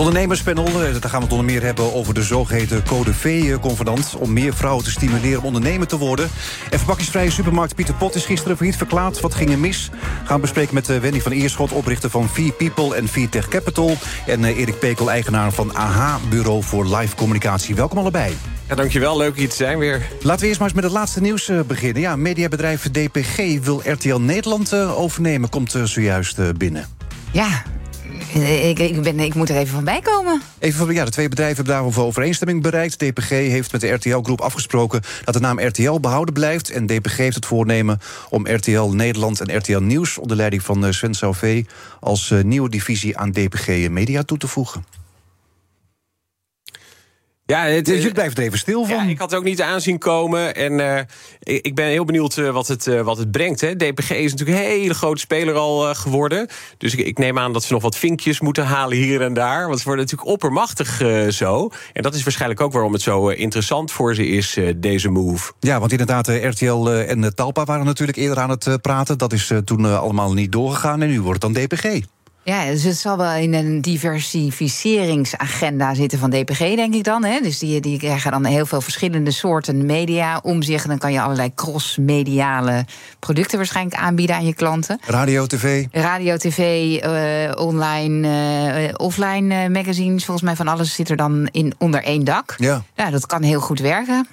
Het ondernemerspanel, eh, daar gaan we het onder meer hebben over de zogeheten Code V-convenant... om meer vrouwen te stimuleren om ondernemer te worden. En verbakkingsvrije supermarkt Pieter Pot is gisteren failliet verklaard. Wat ging er mis? Gaan we bespreken met eh, Wendy van Eerschot, oprichter van V People en V Tech Capital... en eh, Erik Pekel, eigenaar van AH Bureau voor Live Communicatie. Welkom allebei. Ja, dankjewel. Leuk hier te zijn weer. Laten we eerst maar eens met het laatste nieuws beginnen. Ja, mediabedrijf DPG wil RTL Nederland overnemen, komt zojuist binnen. Ja, ik, ik, ben, ik moet er even van bij komen. Even van, ja, de twee bedrijven hebben daarover overeenstemming bereikt. DPG heeft met de RTL-groep afgesproken dat de naam RTL behouden blijft. En DPG heeft het voornemen om RTL Nederland en RTL Nieuws... onder leiding van eh, Sven Sauvé als eh, nieuwe divisie aan DPG Media toe te voegen. Ja, het, dus je blijft er even stil van. Ja, ik had het ook niet aanzien komen. En uh, ik ben heel benieuwd uh, wat, het, uh, wat het brengt. Hè. DPG is natuurlijk een hele grote speler al geworden. Dus ik, ik, neem aan dat ze nog wat vinkjes moeten halen hier en daar. Want ze worden natuurlijk oppermachtig zo. En dat is waarschijnlijk ook waarom het zo interessant voor ze is, deze move. Ja, want inderdaad, RTL en Talpa waren natuurlijk eerder aan het praten. Dat is toen allemaal niet doorgegaan. En nu wordt het dan DPG. Ja, dus het zal wel in een diversificeringsagenda zitten van DPG, denk ik dan. Hè? Dus die, die krijgen dan heel veel verschillende soorten media om zich. En dan kan je allerlei cross-mediale producten waarschijnlijk aanbieden aan je klanten. Radio, tv? Radio, tv, uh, online, uh, offline uh, magazines. Volgens mij van alles zit er dan in onder één dak. Ja. ja, dat kan heel goed werken.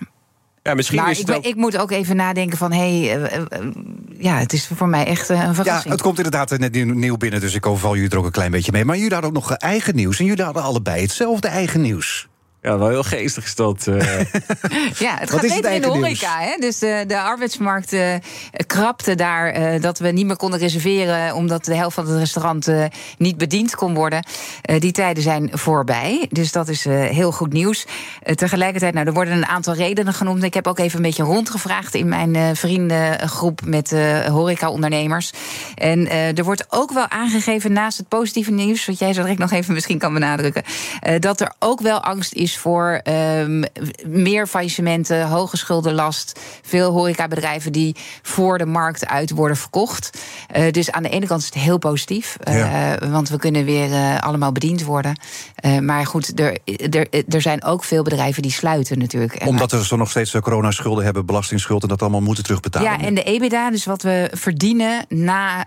Ja, misschien maar is ik, ik, moet ook even nadenken van... hé, hey, uh, uh, ja, het is voor mij echt een verrassing. Ja, het komt inderdaad net nieuw binnen, dus ik overval jullie er ook een klein beetje mee. Maar jullie hadden ook nog eigen nieuws en jullie hadden allebei hetzelfde eigen nieuws. Ja, wel heel geestig is dat. Uh... ja, het gaat beter in de horeca. Hè? Dus de, de arbeidsmarkt uh, krapte daar uh, dat we niet meer konden reserveren... omdat de helft van het restaurant niet bediend kon worden. die tijden zijn voorbij. Dus dat is heel goed nieuws. tegelijkertijd, nou, er worden een aantal redenen genoemd. Ik heb ook even een beetje rondgevraagd in mijn vriendengroep... met horeca-ondernemers. En er wordt ook wel aangegeven naast het positieve nieuws... wat jij zo direct nog even misschien kan benadrukken... dat er ook wel angst is voor um, meer faillissementen, hoge schuldenlast. Veel horecabedrijven die voor de markt uit worden verkocht. Uh, dus aan de ene kant is het heel positief. Uh, Want we kunnen weer uh, allemaal bediend worden. maar goed, er, er, er zijn ook veel bedrijven die sluiten natuurlijk. Omdat we zo nog steeds coronaschulden hebben, belastingsschuld... en dat allemaal moeten terugbetalen. Ja, en de EBITDA, dus wat we verdienen na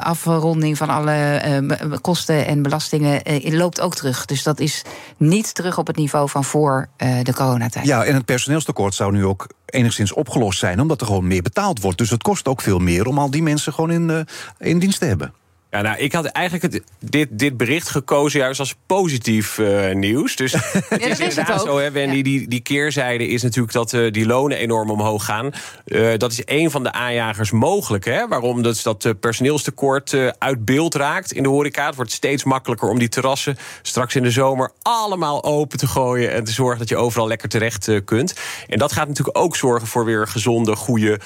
afronding van alle kosten en belastingen... loopt ook terug. Dus dat is niet terug op het niveau van voor uh, de coronatijd. Ja, en het personeelstekort zou nu ook enigszins opgelost zijn, omdat er gewoon meer betaald wordt. Dus het kost ook veel meer om al die mensen gewoon in, uh, in dienst te hebben. Ja, nou, ik had eigenlijk het, dit, dit bericht gekozen juist als positief uh, nieuws. Dus het is inderdaad zo, hè, Wendy, die, die keerzijde is natuurlijk dat uh, die lonen enorm omhoog gaan. Uh, dat is een van de aanjagers mogelijk, hè, waarom dus dat personeelstekort uit beeld raakt in de horeca. Het wordt steeds makkelijker om die terrassen straks in de zomer allemaal open te gooien en te zorgen dat je overal lekker terecht kunt. En dat gaat natuurlijk ook zorgen voor weer gezonde, goede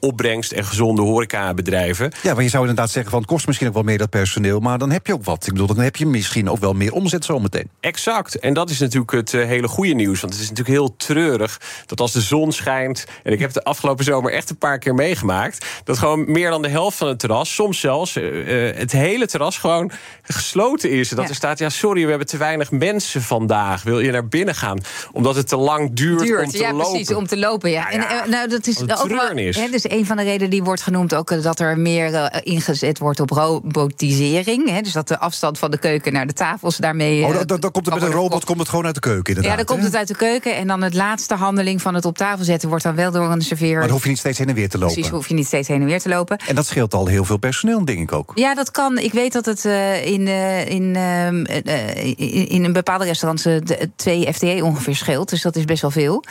opbrengst en gezonde horecabedrijven. Ja, maar je zou inderdaad zeggen van het kost misschien ook wel meer dat personeel, maar dan heb je ook wat. Ik bedoel, dan heb je misschien ook wel meer omzet zometeen. Exact. En dat is natuurlijk het uh, hele goede nieuws. Want het is natuurlijk heel treurig dat als de zon schijnt. En ik heb het de afgelopen zomer echt een paar keer meegemaakt. Dat gewoon meer dan de helft van het terras, soms zelfs uh, het hele terras, gewoon gesloten is. Dat er staat: ja, sorry, we hebben te weinig mensen vandaag. Wil je naar binnen gaan? Omdat het te lang duurt, duurt om te ja, lopen. Precies, om te lopen. Ja. Nou, ja. En, nou, dat is ook wel. Hè, dus een van de redenen die wordt genoemd ook dat er meer ingezet wordt op robotisering. Hè, dus dat de afstand van de keuken naar de tafels daarmee. Oh, dan, dan komt het met een robot komt het gewoon uit de keuken, inderdaad. Ja, dan komt het uit de keuken. En dan het laatste handeling van het op tafel zetten wordt dan wel door een serveer. Maar dan hoef je niet steeds heen en weer te lopen. Precies, hoef je niet steeds heen en weer te lopen. En dat scheelt al heel veel personeel, denk ik ook. Ja, dat kan. Ik weet dat het uh, in, uh, in, uh, in een bepaalde restaurants twee FTE ongeveer scheelt. Dus dat is best wel veel.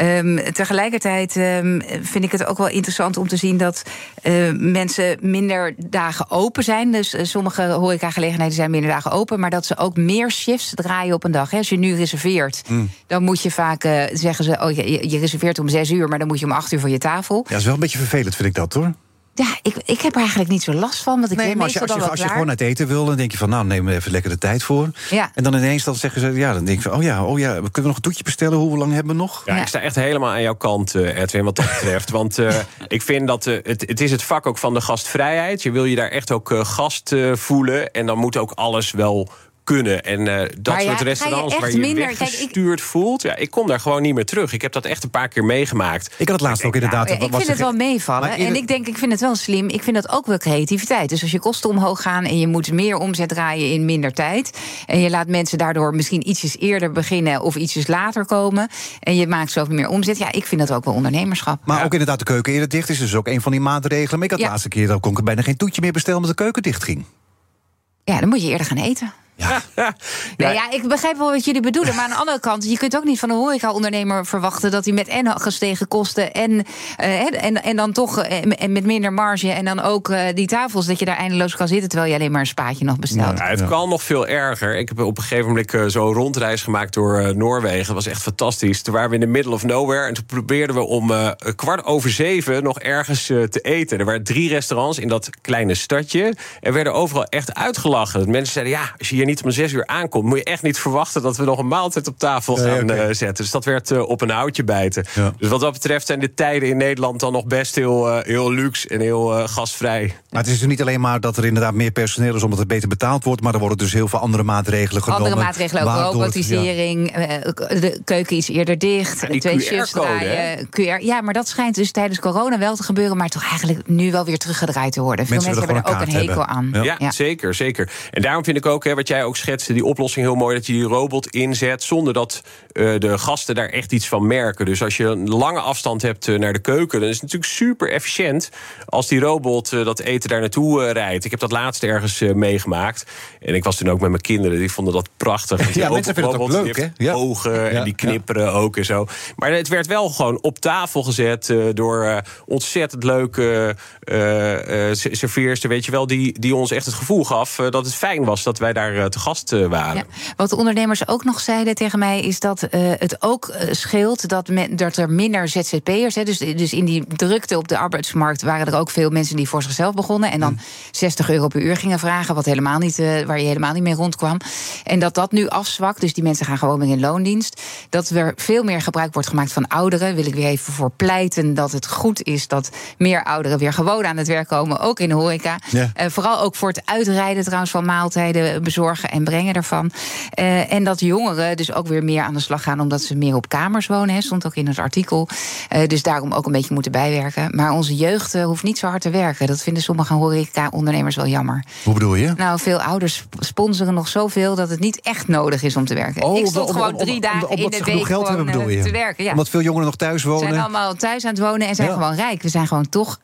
Um, tegelijkertijd um, vind ik het ook wel interessant om te zien dat mensen minder dagen open zijn. Dus sommige horecagelegenheden zijn minder dagen open, maar dat ze ook meer shifts draaien op een dag. Als je nu reserveert, mm. dan moet je vaak uh, zeggen ze: oh, je, je reserveert om zes uur, maar dan moet je om acht uur voor je tafel. Ja, dat is wel een beetje vervelend, vind ik dat hoor. Ja, ik, ik heb er eigenlijk niet zo last van. Want ik nee, maar als je, als je, als je gewoon uit eten wil, dan denk je van... nou, neem even lekker de tijd voor. Ja. En dan ineens dan zeggen ze... ja, dan denk ik van, oh ja, oh ja, kunnen we nog een toetje bestellen? Hoe lang hebben we nog? Ja, ik sta echt helemaal aan jouw kant, uh, Edwin, wat dat betreft. want uh, ik vind dat uh, het, het is het vak ook van de gastvrijheid. Je wil je daar echt ook gast voelen. En dan moet ook alles wel kunnen. En uh, dat soort restaurants waar je minder, weggestuurd kijk, voelt... Ja, ik kom daar gewoon niet meer terug. Ik heb dat echt een paar keer meegemaakt. Ik had het laatst ook inderdaad... Nou, ik vind het wel meevallen. En ik denk, ik vind het wel slim. Ik vind dat ook wel creativiteit. Dus als je kosten omhoog gaan... en je moet meer omzet draaien in minder tijd... en je laat mensen daardoor misschien ietsjes eerder beginnen... of ietsjes later komen... en je maakt zoveel meer omzet... ja, ik vind dat ook wel ondernemerschap. Maar ook inderdaad de keuken eerder dicht is dus ook een van die maatregelen. Maar ik had de laatste keer dat kon ik bijna geen toetje meer bestellen... omdat de keuken dicht ging. Ja, dan moet je eerder gaan eten. Ja. nee, ja, ik begrijp wel wat jullie bedoelen. Maar aan de andere kant, je kunt ook niet van een horeca-ondernemer verwachten dat hij met en gestegen kosten en, uh, en, en dan toch uh, met minder marge en dan ook uh, die tafels, dat je daar eindeloos kan zitten terwijl je alleen maar een spaatje nog bestelt. Ja, het kan nog veel erger. Ik heb op een gegeven moment zo'n rondreis gemaakt door Noorwegen. Dat was echt fantastisch. Toen waren we in the middle of nowhere en toen probeerden we om kwart over zeven nog ergens te eten. Er waren drie restaurants in dat kleine stadje en werden overal echt uitgelachen. Mensen zeiden, ja, als je hier niet om zes uur aankomt, moet je echt niet verwachten dat we nog een maaltijd op tafel gaan eh, zetten. Dus dat werd uh, op een houtje bijten. Dus wat dat betreft zijn de tijden in Nederland dan nog best heel, uh, heel luxe en heel gastvrij. Maar het is dus niet alleen maar dat er inderdaad meer personeel is omdat het beter betaald wordt, maar er worden dus heel veel andere maatregelen genomen. Andere maatregelen, ook robotisering, de keuken iets eerder dicht, ja, twee shifts draaien. QR. Ja, maar dat schijnt dus tijdens corona wel te gebeuren, maar toch eigenlijk nu wel weer teruggedraaid te worden. Veel mensen, hebben er ook een hekel aan. Ja, zeker, zeker. En daarom vind ik ook, hè, wat jij ook schetste die oplossing heel mooi dat je die robot inzet zonder dat uh, de gasten daar echt iets van merken. Dus als je een lange afstand hebt uh, naar de keuken, dan is het natuurlijk super efficiënt als die robot uh, dat eten daar naartoe rijdt. Ik heb dat laatst ergens meegemaakt en ik was toen ook met mijn kinderen, die vonden dat prachtig. ja, mensen vinden het ook leuk, hè? Ja. Ogen ja, en die knipperen ja. ook en zo. Maar het werd wel gewoon op tafel gezet door ontzettend leuke serveerster, weet je wel, die, die ons echt het gevoel gaf dat het fijn was dat wij daar te gast waren. Ja. Wat de ondernemers ook nog zeiden tegen mij is dat uh, het ook scheelt dat, men, dat er minder ZZP'ers zijn. Dus, dus in die drukte op de arbeidsmarkt waren er ook veel mensen die voor zichzelf begonnen en dan 60 euro per uur gingen vragen, wat helemaal niet, waar je helemaal niet mee rondkwam. En dat dat nu afzwakt, dus die mensen gaan gewoon weer in loondienst. Dat er veel meer gebruik wordt gemaakt van ouderen. Wil ik weer even voor pleiten dat het goed is dat meer ouderen weer gewoon aan het werk komen, ook in de horeca. Ja. vooral ook voor het uitrijden trouwens van maaltijden bezorgen en brengen ervan. Uh, en dat jongeren dus ook weer meer aan de slag gaan omdat ze meer op kamers wonen. Hè, stond ook in het artikel. Uh, dus daarom ook een beetje moeten bijwerken. Maar onze jeugd uh, hoeft niet zo hard te werken. Dat vinden sommige horeca-ondernemers wel jammer. Hoe bedoel je? Nou, veel ouders sponsoren nog zoveel dat het niet echt nodig is om te werken. Oh, Ik stond om, gewoon drie dagen in de week geld hebben, bedoel je? te werken. Ja. Omdat veel jongeren nog thuis wonen. Ze zijn allemaal thuis aan het wonen en zijn ja. gewoon rijk. We zijn gewoon toch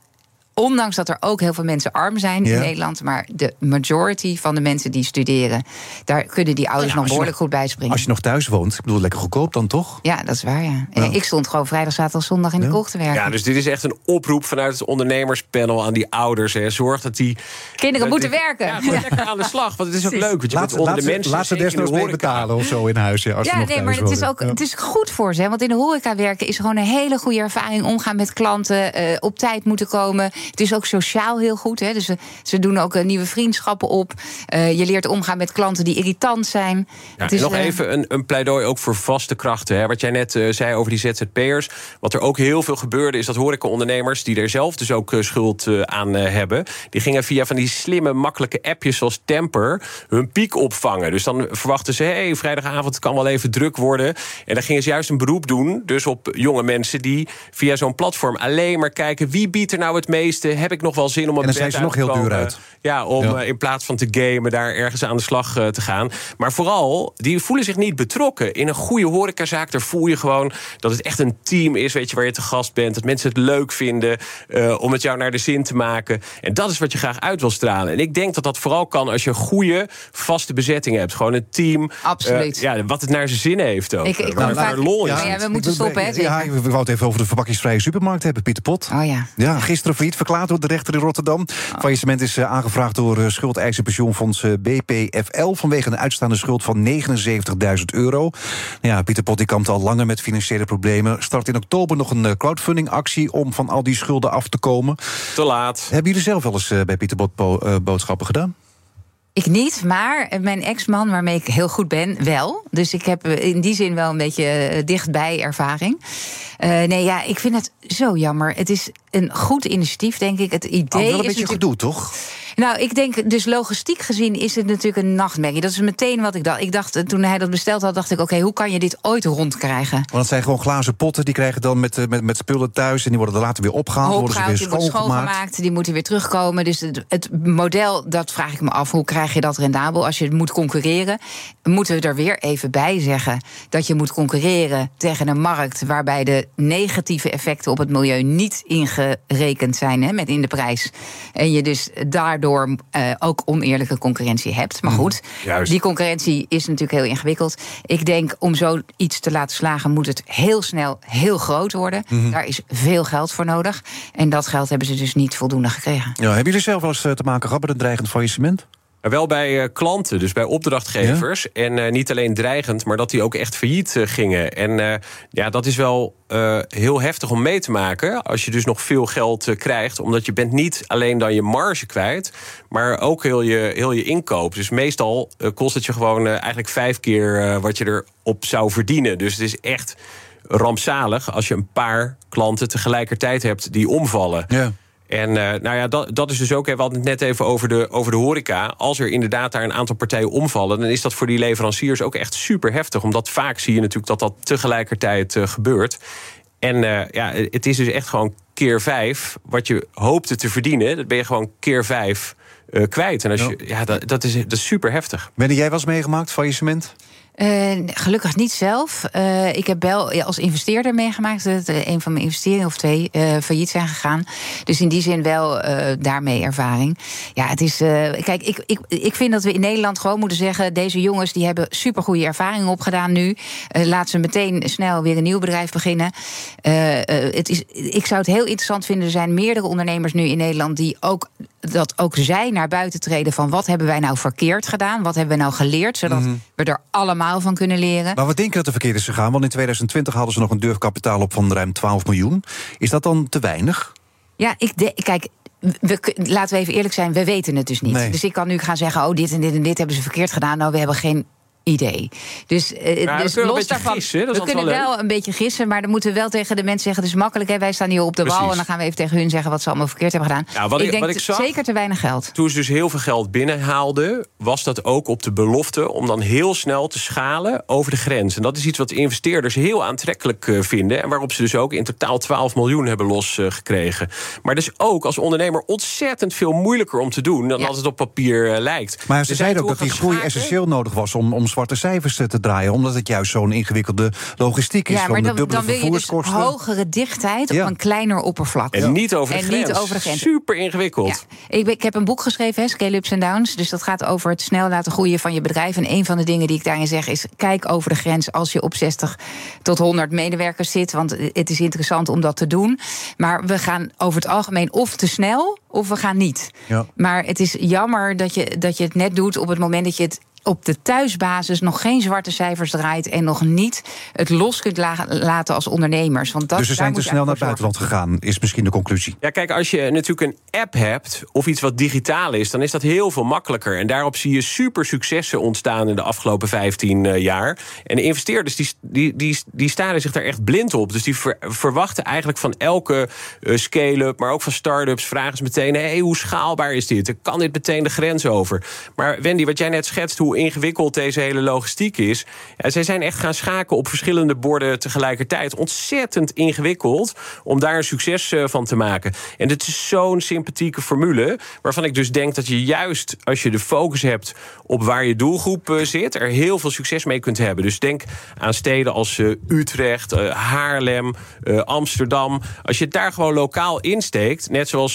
Ondanks dat er ook heel veel mensen arm zijn in Nederland. Maar de majority van de mensen die studeren, daar kunnen die ouders nog behoorlijk goed bij springen. Als je nog thuis woont, ik bedoel, lekker goedkoop dan toch? Ja, dat is waar. Ja. Ik stond gewoon vrijdag, zaterdag, zondag in de kroeg te werken. Ja, dus dit is echt een oproep vanuit het ondernemerspanel aan die ouders. Hè. Zorg dat die. Kinderen moeten werken. Ja, lekker aan de slag. Want het is ook leuk. Want je laat, onder de mensen. Laat ze desnoods mee betalen of zo in huis. Ja, als ja nee, maar het is, ook, het is goed voor ze. Want in de horeca werken is gewoon een hele goede ervaring. Omgaan met klanten, uh, op tijd moeten komen. Het is ook sociaal heel goed. Hè? Dus ze, ze doen ook uh, nieuwe vriendschappen op. Uh, je leert omgaan met klanten die irritant zijn. Ja, is, nog uh, even een, een, pleidooi ook voor vaste krachten. Hè? Wat jij net zei over die ZZP'ers. Wat er ook heel veel gebeurde is dat horecaondernemers... die er zelf dus ook schuld aan hebben... die gingen via van die slimme, makkelijke appjes zoals Temper... hun piek opvangen. Dus dan verwachten ze, hey, vrijdagavond kan wel even druk worden. En dan gingen ze juist een beroep doen... dus op jonge mensen die via zo'n platform alleen maar kijken... wie biedt er nou het Heb ik nog wel zin om op En dan zijn ze nog heel duur uit. Ja, om ja. in plaats van te gamen daar ergens aan de slag uh, te gaan. Maar vooral, die voelen zich niet betrokken. In een goede horecazaak, daar voel je gewoon dat het echt een team is, weet je, waar je te gast bent. Dat mensen het leuk vinden uh, om het jou naar de zin te maken. En dat is wat je graag uit wil stralen. En ik denk dat dat vooral kan als je een goede, vaste bezetting hebt. Gewoon een team. Absoluut. Uh, ja, wat het naar zijn zin heeft ook. Ik, ik waar, vaak, lol ja, ja, we moeten stoppen, hè? Ja, we wouden even over de verpakkingsvrije supermarkt hebben. Pieter Pot. Oh ja. Ja, gisteren failliet verklaard door de rechter in Rotterdam. Oh. Faillissement is aangevraagd door schuldeisenpensioenfonds BPFL... vanwege een uitstaande schuld van 79.000 euro. Ja, Pieter Pot die kampt al langer met financiële problemen. Start in oktober nog een crowdfundingactie om van al die schulden af te komen. Te laat. Hebben jullie zelf wel eens bij Pieter Pot boodschappen gedaan? Ik niet, maar mijn ex-man, waarmee ik heel goed ben, wel. Dus ik heb in die zin wel een beetje dichtbij ervaring. Uh, nee, ja, ik vind het zo jammer. Het is een goed initiatief, denk ik. Het idee oh, wel een beetje gedoe, toch? Nou, ik denk, dus logistiek gezien is het natuurlijk een nachtmerrie. Dat is meteen wat ik dacht. Ik dacht, toen hij dat besteld had, dacht ik, oké, hoe kan je dit ooit rondkrijgen? Want het zijn gewoon glazen potten, die krijgen dan met, eh, met, met spullen thuis... en die worden er later weer opgehaald, worden ze weer die schoongemaakt. schoongemaakt. Die moeten weer terugkomen. Dus het, het, model, dat vraag ik me af, hoe krijg je dat rendabel? Als je moet concurreren, moeten we er weer even bij zeggen... dat je moet concurreren tegen een markt... waarbij de negatieve effecten op het milieu niet ingerekend zijn hè, met in de prijs. En je dus daardoor daardoor uh, ook oneerlijke concurrentie hebt. Maar mhm. goed, die concurrentie is natuurlijk heel ingewikkeld. Ik denk om zoiets te laten slagen moet het heel snel heel groot worden. Mhm. Daar is veel geld voor nodig. En dat geld hebben ze dus niet voldoende gekregen. Ja, hebben jullie zelf wel eens eh, te maken gehad met een dreigend faillissement? Wel bij uh, klanten, dus bij opdrachtgevers. En uh, niet alleen dreigend, maar dat die ook echt failliet uh, gingen. En ja, dat is wel heel heftig om mee te maken. Als je dus nog veel geld krijgt. Omdat je bent niet alleen dan je marge kwijt, maar ook heel je, heel je inkoop. Dus meestal kost het je gewoon eigenlijk vijf keer wat je erop zou verdienen. Dus het is echt rampzalig als je een paar klanten tegelijkertijd hebt die omvallen. Ja. En uh, nou ja, dat, dat is dus ook, we hadden het net even over de, over de horeca. Als er inderdaad daar een aantal partijen omvallen, dan is dat voor die leveranciers ook echt super heftig. Omdat vaak zie je natuurlijk dat dat tegelijkertijd uh, gebeurt. En uh, ja, het is dus echt gewoon keer vijf. Wat je hoopte te verdienen, dat ben je gewoon keer vijf kwijt. En als je, ja, dat, dat, is, dat is super heftig. Ben jij was meegemaakt, faillissement? Uh, gelukkig niet zelf. Uh, ik heb wel ja, als investeerder meegemaakt dat uh, een van mijn investeringen of twee failliet zijn gegaan. Dus in die zin wel daarmee ervaring. Ja, het is. kijk, ik, ik, ik vind dat we in Nederland gewoon moeten zeggen: deze jongens die hebben supergoeie ervaringen opgedaan nu. laat ze meteen snel weer een nieuw bedrijf beginnen. het is, ik zou het heel interessant vinden. Er zijn meerdere ondernemers nu in Nederland die ook dat ook zij naar buiten treden van wat hebben wij nou verkeerd gedaan, wat hebben we nou geleerd, zodat mhm. we er allemaal van kunnen leren. Maar wat denken dat er verkeerd is gegaan? Want in 2020 hadden ze nog een durfkapitaal op van ruim 12 miljoen. Is dat dan te weinig? Ja, ik de, kijk, we, laten we even eerlijk zijn, we weten het dus niet. Dus ik kan nu gaan zeggen, oh, dit en dit en dit hebben ze verkeerd gedaan. Nou, we hebben geen idee. Dus, uh, dus los daarvan, gissen, we kunnen wel een beetje gissen, maar dan moeten we wel tegen de mensen zeggen: het is makkelijk. Hè? Wij staan hier op de wal en dan gaan we even tegen hun zeggen wat ze allemaal verkeerd hebben gedaan. Ja, wat ik, denk wat ik zag, zeker te weinig geld. Toen ze dus heel veel geld binnenhaalden, was dat ook op de belofte om dan heel snel te schalen over de grens. En dat is iets wat investeerders heel aantrekkelijk eh, vinden en waarop ze dus ook in totaal 12 miljoen hebben losgekregen. maar dus ook als ondernemer ontzettend veel moeilijker om te doen dan als het op papier uh, lijkt. Maar ze zeiden ook dat die groei essentieel nodig was om, om zwarte cijfers te draaien. Omdat het juist zo'n ingewikkelde logistiek is. Ja, maar dan, de dan wil je dus hogere dichtheid op een kleiner oppervlak. En niet over de, en grens. Niet over de grens. Super ingewikkeld. Ik, ik, heb een boek geschreven, Scale Ups and Downs. Dus dat gaat over het snel laten groeien van je bedrijf. En een van de dingen die ik daarin zeg is... kijk over de grens als je op 60 tot 100 medewerkers zit. Want het is interessant om dat te doen. Maar we gaan over het algemeen of te snel of we gaan niet. Ja. Maar het is jammer dat je, dat je het net doet op het moment dat je het op de thuisbasis nog geen zwarte cijfers draait en nog niet het los kunt laten als ondernemers. Want dat, dus ze zijn te snel naar het buitenland gegaan, is misschien de conclusie. Ja, kijk, als je natuurlijk een app hebt of iets wat digitaal is, dan is dat heel veel makkelijker. En daarop zie je super successen ontstaan in de afgelopen 15 eh, jaar. En de investeerders die, die, die, die staren zich daar echt blind op. Dus die verwachten eigenlijk van elke uh, scale-up, maar ook van start-ups, vragen ze meteen: hey, hoe schaalbaar is dit? Kan dit meteen de grens over? Maar Wendy, wat jij net schetst, hoe ingewikkeld deze hele logistiek is. Ja, zij zijn echt gaan schaken op verschillende borden tegelijkertijd. Ontzettend ingewikkeld om daar een succes eh, van te maken. En het is zo'n sympathieke formule. Waarvan ik dus denk dat je juist als je de focus hebt op waar je doelgroep eh, zit, er heel veel succes mee kunt hebben. Dus denk aan steden als Utrecht, Haarlem, Amsterdam. Als je het daar gewoon lokaal insteekt, net zoals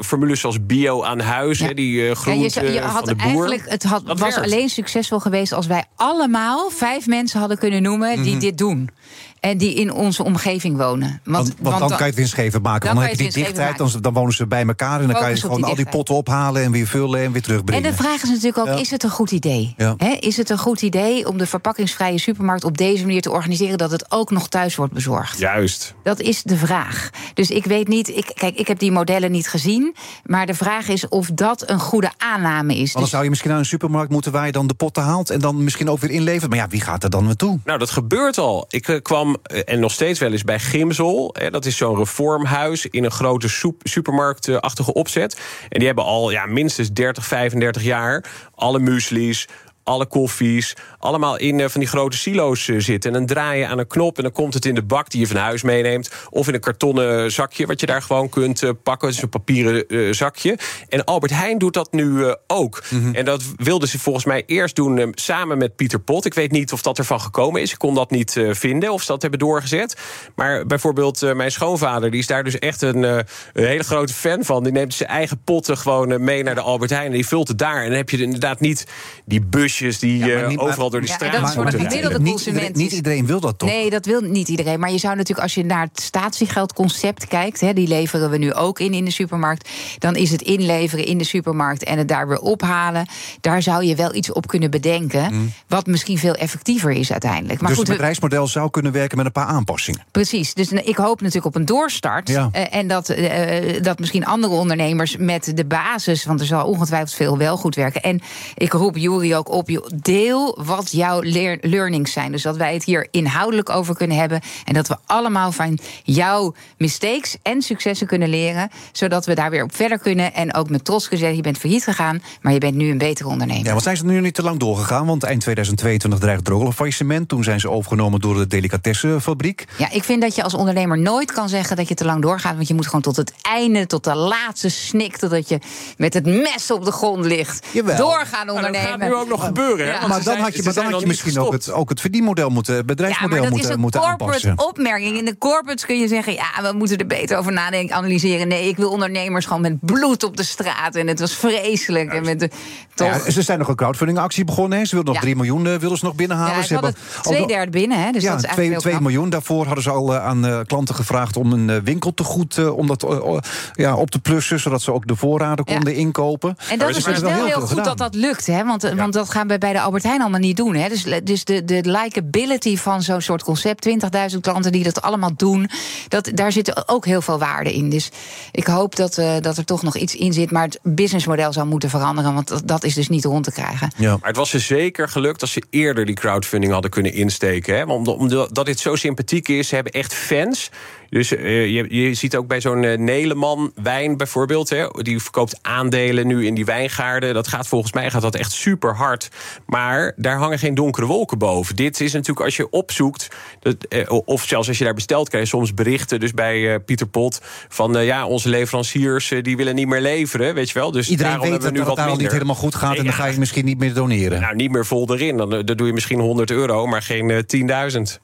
formules zoals bio aan huis, ja. die groente ja, je, je had van de boer. Eigenlijk, het had, was alleen succesvol geweest als wij allemaal vijf mensen hadden kunnen noemen die mhm. dit doen. En die in onze omgeving wonen. Want, want, want dan, kan je het winstgevend maken. Dan, dan heb je die dichtheid, dan, dan, wonen ze bij elkaar... en dan kan je gewoon al die potten ophalen en weer vullen en weer terugbrengen. En de vraag is natuurlijk ook, is het een goed idee? is het een goed idee om de verpakkingsvrije supermarkt... op deze manier te organiseren dat het ook nog thuis wordt bezorgd? Juist. Dat is de vraag. Dus ik weet niet... Ik, kijk, ik heb die modellen niet gezien... maar de vraag is of dat een goede aanname is. Dan dus zou je misschien naar een supermarkt moeten... waar je dan de potten haalt en dan misschien ook weer inlevert. Maar ja, wie gaat er dan naartoe? Nou, dat gebeurt al. Ik eh, kwam, eh, en nog steeds wel eens, bij Gimsel. dat is zo'n reformhuis in een grote supermarktachtige opzet. En die hebben al ja, minstens 30, 35 jaar alle muesli's, alle koffies, allemaal in eh, van die grote silo's eh, zitten. En dan draai je aan een knop en dan komt het in de bak die je van huis meeneemt. Of in een kartonnen zakje wat je daar gewoon kunt eh, pakken. Het is een papieren zakje. En Albert Heijn doet dat nu ook. Mhm. En dat wilden ze volgens mij eerst doen samen met Pieter Pot. Ik weet niet of dat ervan gekomen is. Ik kon dat niet vinden of ze dat hebben doorgezet. Maar bijvoorbeeld mijn schoonvader, die is daar dus echt een, een hele grote fan van. Die neemt zijn eigen potten gewoon mee naar de Albert Heijn. En die vult het daar. En dan heb je inderdaad niet die die ja, niet, overal door de straat ja, dat is gemiddelde consument. Niet, iedereen wil dat toch? Nee, dat wil niet iedereen. Maar je zou natuurlijk, als je naar het statiegeldconcept kijkt... Hè, die leveren we nu ook in in de supermarkt... dan is het inleveren in de supermarkt en het daar weer ophalen... daar zou je wel iets op kunnen bedenken... Mm. wat misschien veel effectiever is uiteindelijk. Maar dus goed, het bedrijfsmodel zou kunnen werken met een paar aanpassingen? Precies. Dus ik hoop natuurlijk op een doorstart. Uh, en dat, uh, dat misschien andere ondernemers met de basis... want er zal ongetwijfeld veel wel goed werken. En ik roep Jury ook op deel wat jouw learnings zijn. Dus dat wij het hier inhoudelijk over kunnen hebben. En dat we allemaal van jouw mistakes en successen kunnen leren. Zodat we daar weer op verder kunnen. En ook met trots gezegd, je bent failliet gegaan, maar je bent nu een betere ondernemer. Ja, wat zijn ze nu niet te lang doorgegaan? Want eind 2022 dreigt er ook een faillissement. Toen zijn ze overgenomen door de delicatessenfabriek. Ja, ik vind dat je als ondernemer nooit kan zeggen dat je te lang doorgaat. Want je moet gewoon tot het einde, tot de laatste snik, totdat je met het mes op de grond ligt. Jawel. Doorgaan ondernemen. dat gaat nu ook nog gebeuren. Ja. Maar dan had je, maar dan had je misschien ook het, ook het verdienmodel moeten, het bedrijfsmodel ja, moeten, moeten aanpassen. Dat is een opmerking. In de corporates kun je zeggen, ja, we moeten er beter over nadenken, analyseren. Nee, ik wil ondernemers gewoon met bloed op de straat. En het was vreselijk. En met de, toch... Ja, ze zijn nog een crowdfundingactie begonnen. Hè. Ze wilden nog 3 miljoen uh, wilden ze nog binnenhalen. Ja, ze, hebben twee derde binnen. Hè, dus ja, dat is 2, 2 miljoen. Daarvoor hadden ze al uh, aan uh, klanten gevraagd om een winkel te goed om dat ja, op te plussen, zodat ze ook de voorraden konden inkopen. En dat is dus wel heel, heel goed dat dat lukt. Hè? Want, want dat gaan we bij de Albert Heijn allemaal niet doen. Hè? Dus, dus de, de likability van zo'n soort concept, 20.000 klanten die dat allemaal doen, dat, daar zit ook heel veel waarde in. Dus ik hoop dat, uh, dat er toch nog iets in zit. Maar het businessmodel zou moeten veranderen, want dat, dat is dus niet rond te krijgen. Ja. Maar het was ze zeker gelukt als ze eerder die crowdfunding hadden kunnen insteken. Hè? Omdat dit zo sympathiek is, ze hebben echt fans. Dus uh, je, je ziet ook bij zo'n uh, Neleman wijn bijvoorbeeld. Hè, die verkoopt aandelen nu in die wijngaarden. Dat gaat volgens mij gaat dat echt super hard. Maar daar hangen geen donkere wolken boven. Dit is natuurlijk als je opzoekt. Dat, uh, of zelfs als je daar bestelt, krijg je soms berichten. Dus bij Pieter Pot. Van ja, onze leveranciers die willen niet meer leveren. Weet je wel. Dus Iedereen daarom weet dat, nu dat het daar niet helemaal goed gaat. en dan ga je misschien niet meer doneren. Nou, niet meer vol erin. Dan, dan doe je misschien 100 euro, maar geen 10.000.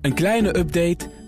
Een kleine update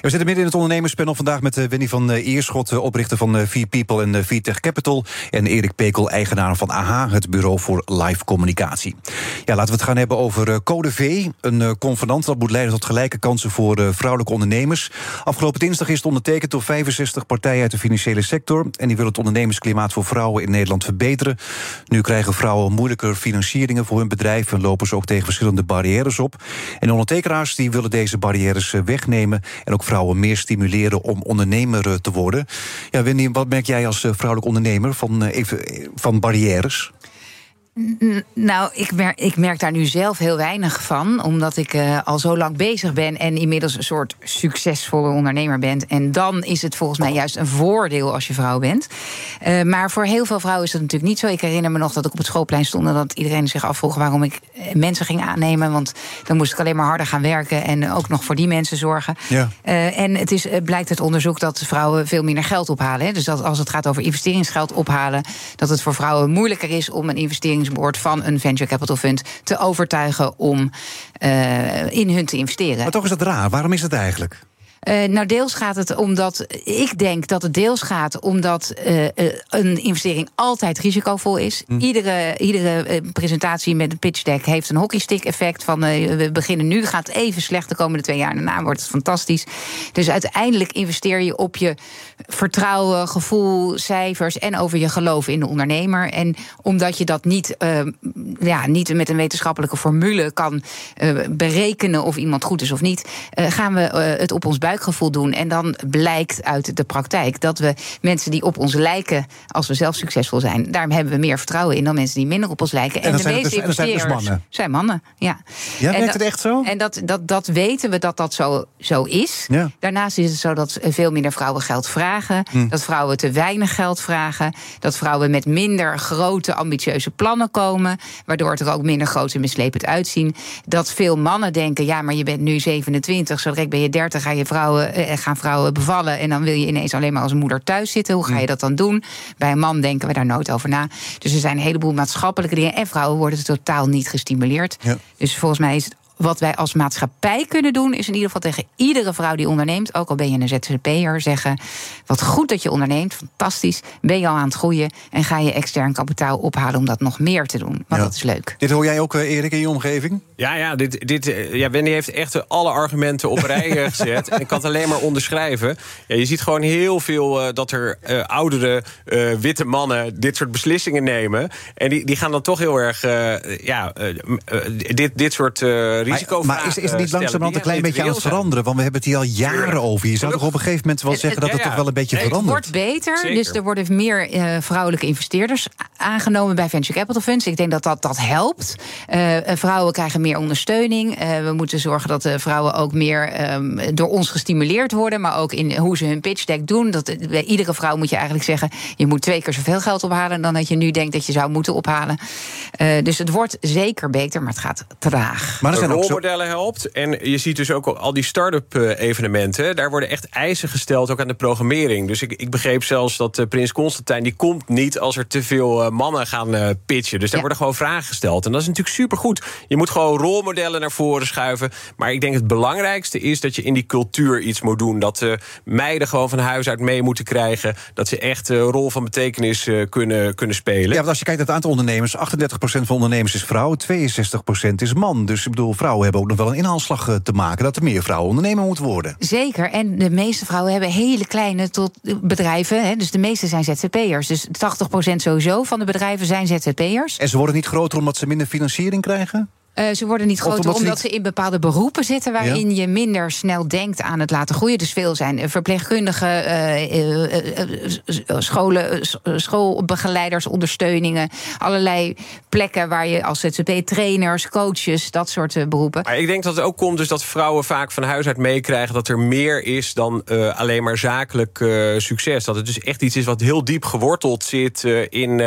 We zitten midden in het ondernemerspanel vandaag met uh, Winnie van uh, Eerschot, uh, oprichter van uh, People en VTech Capital. En Erik Pekel, eigenaar van AHA, het bureau voor live communicatie. Ja, laten we het gaan hebben over Code V. Een convenant dat moet leiden tot gelijke kansen voor vrouwelijke ondernemers. Afgelopen dinsdag is het ondertekend door 65 partijen uit de financiële sector. En die willen het ondernemersklimaat voor vrouwen in Nederland verbeteren. Nu krijgen vrouwen moeilijker financieringen voor hun bedrijf en lopen ze ook tegen verschillende barrières op. En de ondertekenaars die willen deze barrières wegnemen en ook vrouwen meer stimuleren om ondernemer eh, te worden. Ja, Wendy, wat merk jij als eh, vrouwelijk ondernemer van, eh, van barrières? Nou, ik merk, ik merk daar nu zelf heel weinig van. Omdat ik uh, al zo lang bezig ben en inmiddels een soort succesvolle ondernemer ben. En dan is het volgens mij juist een voordeel als je vrouw bent. Uh, maar voor heel veel vrouwen is dat natuurlijk niet zo. Ik herinner me nog dat ik op het schoolplein stond en dat iedereen zich afvroeg waarom ik eh, mensen ging aannemen. Want dan moest ik alleen maar harder gaan werken en ook nog voor die mensen zorgen. Ja. Uh, en het is, blijkt uit onderzoek dat vrouwen veel minder geld ophalen. Hè. Dus dat als het gaat over investeringsgeld ophalen, dat het voor vrouwen moeilijker is om een van een venture capital fund te overtuigen om uh, in hun te investeren. Maar toch is dat raar. Waarom is dat eigenlijk? Uh, nou, deels gaat het omdat. Ik denk dat het deels gaat omdat uh, een investering altijd risicovol is. Hm. Iedere, iedere presentatie met een pitch deck heeft een hockeystick-effect. Van we beginnen nu, gaat even slecht de komende twee jaar. Daarna wordt het fantastisch. Dus uiteindelijk investeer je op je vertrouwen, gevoel, cijfers en over je geloof in de ondernemer. En omdat je dat niet, ja, niet met een wetenschappelijke formule kan berekenen of iemand goed is of niet, gaan we het op ons buik buikgevoel doen. En dan blijkt uit de praktijk dat we mensen die op ons lijken, als we zelf succesvol zijn, daar hebben we meer vertrouwen in dan mensen die minder op ons lijken. En, en de meeste dus, zijn dus mannen. Zijn mannen, ja. Ja, werkt het echt zo? En dat, dat, dat weten we dat dat zo, zo is. Ja. Daarnaast is het zo dat veel minder vrouwen geld vragen. Hm. Dat vrouwen te weinig geld vragen. Dat vrouwen met minder grote, ambitieuze plannen komen. Waardoor het er ook minder groot en mislepend uitzien. Dat veel mannen denken: ja, maar je bent nu 27, zo direct ben je 30, ga je vrouw vrouwen, eh, gaan vrouwen bevallen. En dan wil je ineens alleen maar als moeder thuis zitten. Hoe ga je dat dan doen? Bij een man denken we daar nooit over na. Dus er zijn een heleboel maatschappelijke dingen. En vrouwen worden totaal niet gestimuleerd. Dus volgens mij is het wat wij als maatschappij kunnen doen, is in ieder geval tegen iedere vrouw die onderneemt, ook al ben je een ZZP'er, zeggen: Wat goed dat je onderneemt, fantastisch. Ben je al aan het groeien en ga je extern kapitaal ophalen om dat nog meer te doen. Want dat is leuk. Dit hoor jij ook, eh, Erik, in je omgeving? Ja, ja, dit, dit, eh, ja Wendy heeft echt alle argumenten op rij eh, gezet. en ik kan het alleen maar onderschrijven. Ja, je ziet gewoon heel veel dat er uh, oudere witte mannen dit soort beslissingen nemen. En die, die gaan dan toch heel erg ja, dit, dit soort maar, maar is, is het niet langzamerhand een klein beetje aan het veranderen? Want we hebben het hier al jaren over. Je zou toch op een gegeven moment wel zeggen dat het toch wel een beetje verandert? Het wordt beter, dus er worden meer uh, vrouwelijke investeerders aangenomen bij venture capital funds. Ik denk dat dat, dat helpt. Uh, vrouwen krijgen meer ondersteuning. Uh, we moeten zorgen dat de vrouwen ook meer um, door ons gestimuleerd worden, maar ook in hoe ze hun pitch deck doen. Dat, bij iedere vrouw moet je eigenlijk zeggen: je moet twee keer zoveel geld ophalen dan dat je nu denkt dat je zou moeten ophalen. dus het wordt zeker beter, maar het gaat traag. Maar er zijn rolmodellen helpt. En je ziet dus ook al die start-up eh, evenementen. Daar worden echt eisen gesteld, ook aan de programmering. Dus ik, ik begreep zelfs dat uh, Prins Constantijn... die komt niet als er te veel uh, mannen gaan pitchen. Dus daar worden gewoon vragen gesteld. En dat is natuurlijk supergoed. Je moet gewoon rolmodellen naar voren schuiven. Maar ik denk het belangrijkste is dat je in die cultuur iets moet doen. Dat meiden gewoon van huis uit mee moeten krijgen. Dat ze echt een rol van betekenis kunnen, kunnen spelen. Ja, want als je kijkt naar het aantal ondernemers... 38% van ondernemers is vrouw, 62% is man. Dus ik bedoel, vrouwen hebben ook nog wel een inhaalslag eh, te maken... dat er meer vrouwen ondernemer moeten worden. Zeker. En de meeste vrouwen hebben hele kleine tot bedrijven. Hè, dus de meeste zijn ZZP'ers. Dus 80% sowieso van de bedrijven zijn ZZP'ers. En ze worden niet groter omdat ze minder financiering krijgen? Uh, ze worden niet groter omdat, ze in bepaalde beroepen zitten waarin je minder snel denkt aan het laten groeien. Dus veel zijn verpleegkundigen, uh, scholen, schoolbegeleiders, ondersteuningen. Allerlei plekken waar je als ZZP trainers, coaches, dat soort beroepen. Maar ik denk dat het ook komt dus dat vrouwen vaak van huis uit meekrijgen dat er meer is dan alleen maar zakelijk succes. Dat het dus echt iets is wat heel diep geworteld zit in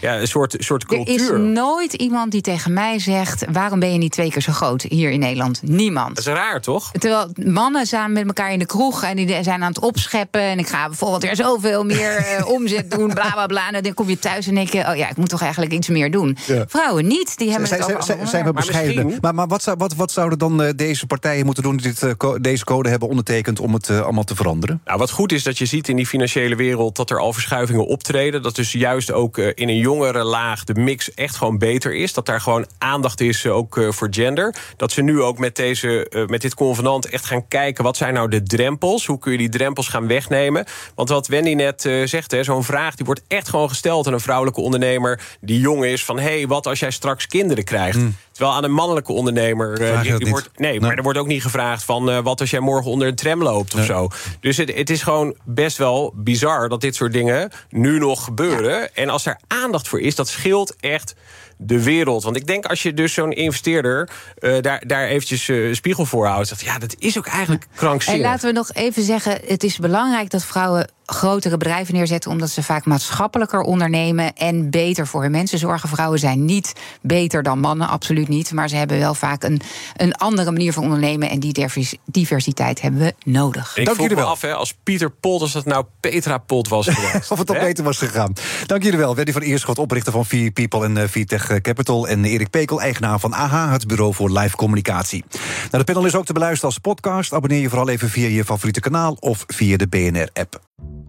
ja, een soort, soort cultuur. Er is nooit iemand die tegen mij zegt waarom ben je niet twee keer zo groot hier in Nederland? Niemand. Dat is raar, toch? Terwijl mannen samen met elkaar in de kroeg en die zijn aan het opscheppen. En ik ga bijvoorbeeld weer zoveel meer uh, omzet doen, bla bla bla. En dan kom je thuis en denk je, oh ja, ik moet toch eigenlijk iets meer doen. Vrouwen niet, die hebben het ook Zijn we bescheiden. Maar, maar, wat, zou, wat, wat zouden dan uh, deze partijen moeten doen die dit, uh, deze code hebben ondertekend om het allemaal te veranderen? Nou, wat goed is dat je ziet in die financiële wereld dat er al verschuivingen optreden. Dat dus juist ook in een jongere laag de mix echt gewoon beter is. Dat daar gewoon aandacht is ook eh, voor gender. Dat ze nu ook met, deze, uh, met dit convenant echt gaan kijken... wat zijn nou de drempels? Hoe kun je die drempels gaan wegnemen? Want wat Wendy net uh, zegt, zo'n vraag... die wordt echt gewoon gesteld aan een vrouwelijke ondernemer... die jong is van, hé, hey, wat als jij straks kinderen krijgt? Mm. Terwijl aan een mannelijke ondernemer... die, die wordt, nee, maar er wordt ook niet gevraagd van... wat als jij morgen onder een tram loopt of zo. Dus het, het is gewoon best wel bizar dat dit soort dingen nu nog gebeuren. En als er aandacht voor is, dat scheelt echt de wereld. Want ik denk als je dus zo'n investeerder uh, daar, daar eventjes uh, spiegel voor houdt... Dat, ja, dat is ook eigenlijk krankzinnig. En laten we nog even zeggen, het is belangrijk dat vrouwen grotere bedrijven neerzetten... omdat ze vaak maatschappelijker ondernemen en beter voor hun mensen zorgen. Vrouwen zijn niet beter dan mannen, absoluut niet. Maar ze hebben wel vaak een, een andere manier van ondernemen... en die diversiteit hebben we nodig. Ik Dank jullie wel. af, hè, als Pieter Pot, als dat nou Petra Pot was geweest. of het dan beter was gegaan. Dank jullie wel. Wendy van Eerschot, oprichter van V People en uh, VTech Capital... en Erik Pekel, eigenaar van AHA, het bureau voor live communicatie. Nou, de panel is ook te beluisteren als podcast. Abonneer je vooral even via je favoriete kanaal of via de BNR-app.